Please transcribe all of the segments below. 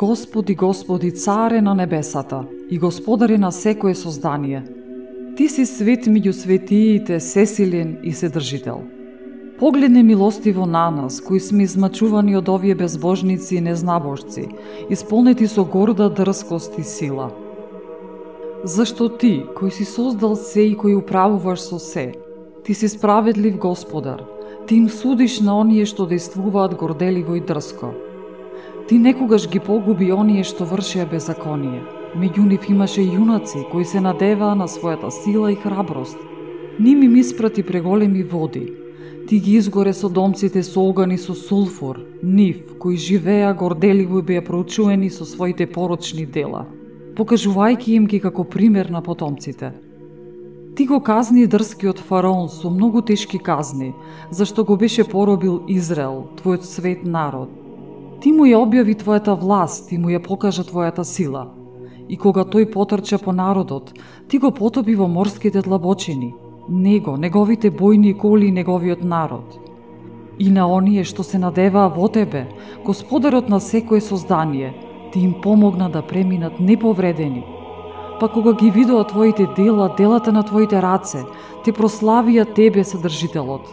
Господи, Господи, царе на небесата и господари на секое создание. Ти си свет меѓу светиите, сесилен и седржител. Погледни милостиво на нас, кои сме измачувани од овие безбожници и незнабожци, исполнети со горда дрскост и сила. Зашто ти, кој си создал се и кој управуваш со се, ти си справедлив Господар, ти им судиш на оние што действуваат горделиво и дрско Ти некогаш ги погуби оние што вршеа беззаконие. Меѓу нив имаше јунаци кои се надеваа на својата сила и храброст. Ними ми испрати преголеми води. Ти ги изгоре со домците со огани со сулфур, нив, кои живеа горделиво и беа проучуени со своите порочни дела, покажувајќи им ги како пример на потомците. Ти го казни дрскиот фараон со многу тешки казни, зашто го беше поробил Израел, твојот свет народ, Ти му ја објави твојата власт ти му ја покажа твојата сила. И кога тој потрча по народот, ти го потопи во морските длабочини, него, неговите бојни коли и неговиот народ. И на оние што се надеваа во тебе, Господарот на секое создание, ти им помогна да преминат неповредени. Па кога ги видоа твоите дела, делата на твоите раце, те прославија тебе, Содржителот,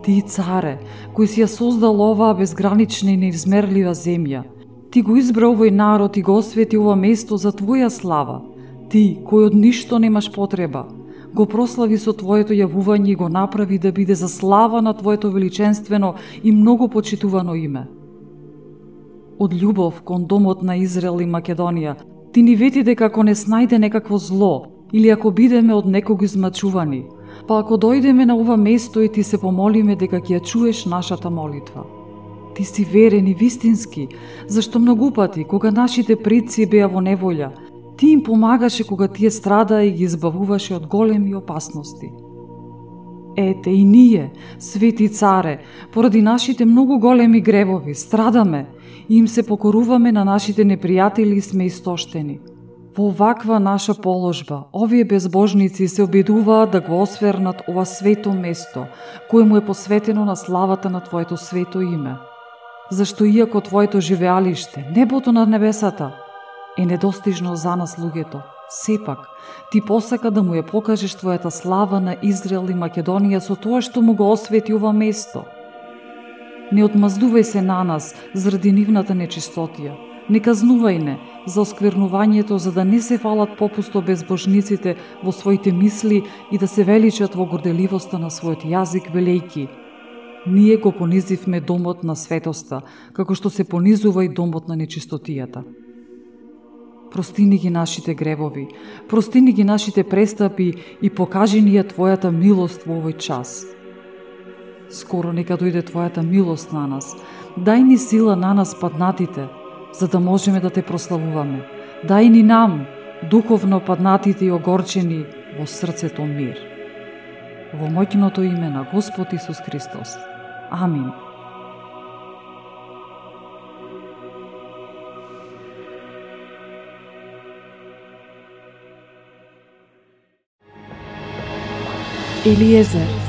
Ти, царе, кој си ја создал оваа безгранична и неизмерлива земја, ти го избра овој народ и го освети ова место за Твоја слава. Ти, кој од ништо немаш потреба, го прослави со Твоето јавување и го направи да биде за слава на Твоето величенствено и многу почитувано име. Од љубов кон домот на Израел и Македонија, ти ни вети дека ако не снајде некакво зло, или ако бидеме од некого измачувани, па ако дојдеме на ова место и ти се помолиме дека ќе ја чуеш нашата молитва. Ти си верен и вистински, зашто многу пати, кога нашите предци беа во неволја, ти им помагаше кога тие страда и ги избавуваше од големи опасности. Ете и ние, свети царе, поради нашите многу големи гревови, страдаме и им се покоруваме на нашите непријатели и сме истоштени – Во ваква наша положба, овие безбожници се обидуваат да го освернат ова свето место, кое му е посветено на славата на Твоето свето име. Зашто иако Твоето живеалиште, небото на небесата, е недостижно за нас луѓето, сепак, Ти посака да му ја покажеш Твојата слава на Израел и Македонија со тоа што му го освети ова место. Не одмаздувај се на нас заради нивната нечистотија, Не казнувај не за осквернувањето за да не се фалат попусто безбожниците во своите мисли и да се величат во горделивоста на својот јазик велејки. Ние го понизивме домот на светоста, како што се понизува и домот на нечистотијата. Простини ги нашите гревови, простини ги нашите престапи и покажи ни ја Твојата милост во овој час. Скоро нека дојде Твојата милост на нас, дај ни сила на нас паднатите – за да можеме да те прославуваме. Дај ни нам, духовно паднатите и огорчени, во срцето мир. Во моќното име на Господ Исус Христос. Амин. Елиезер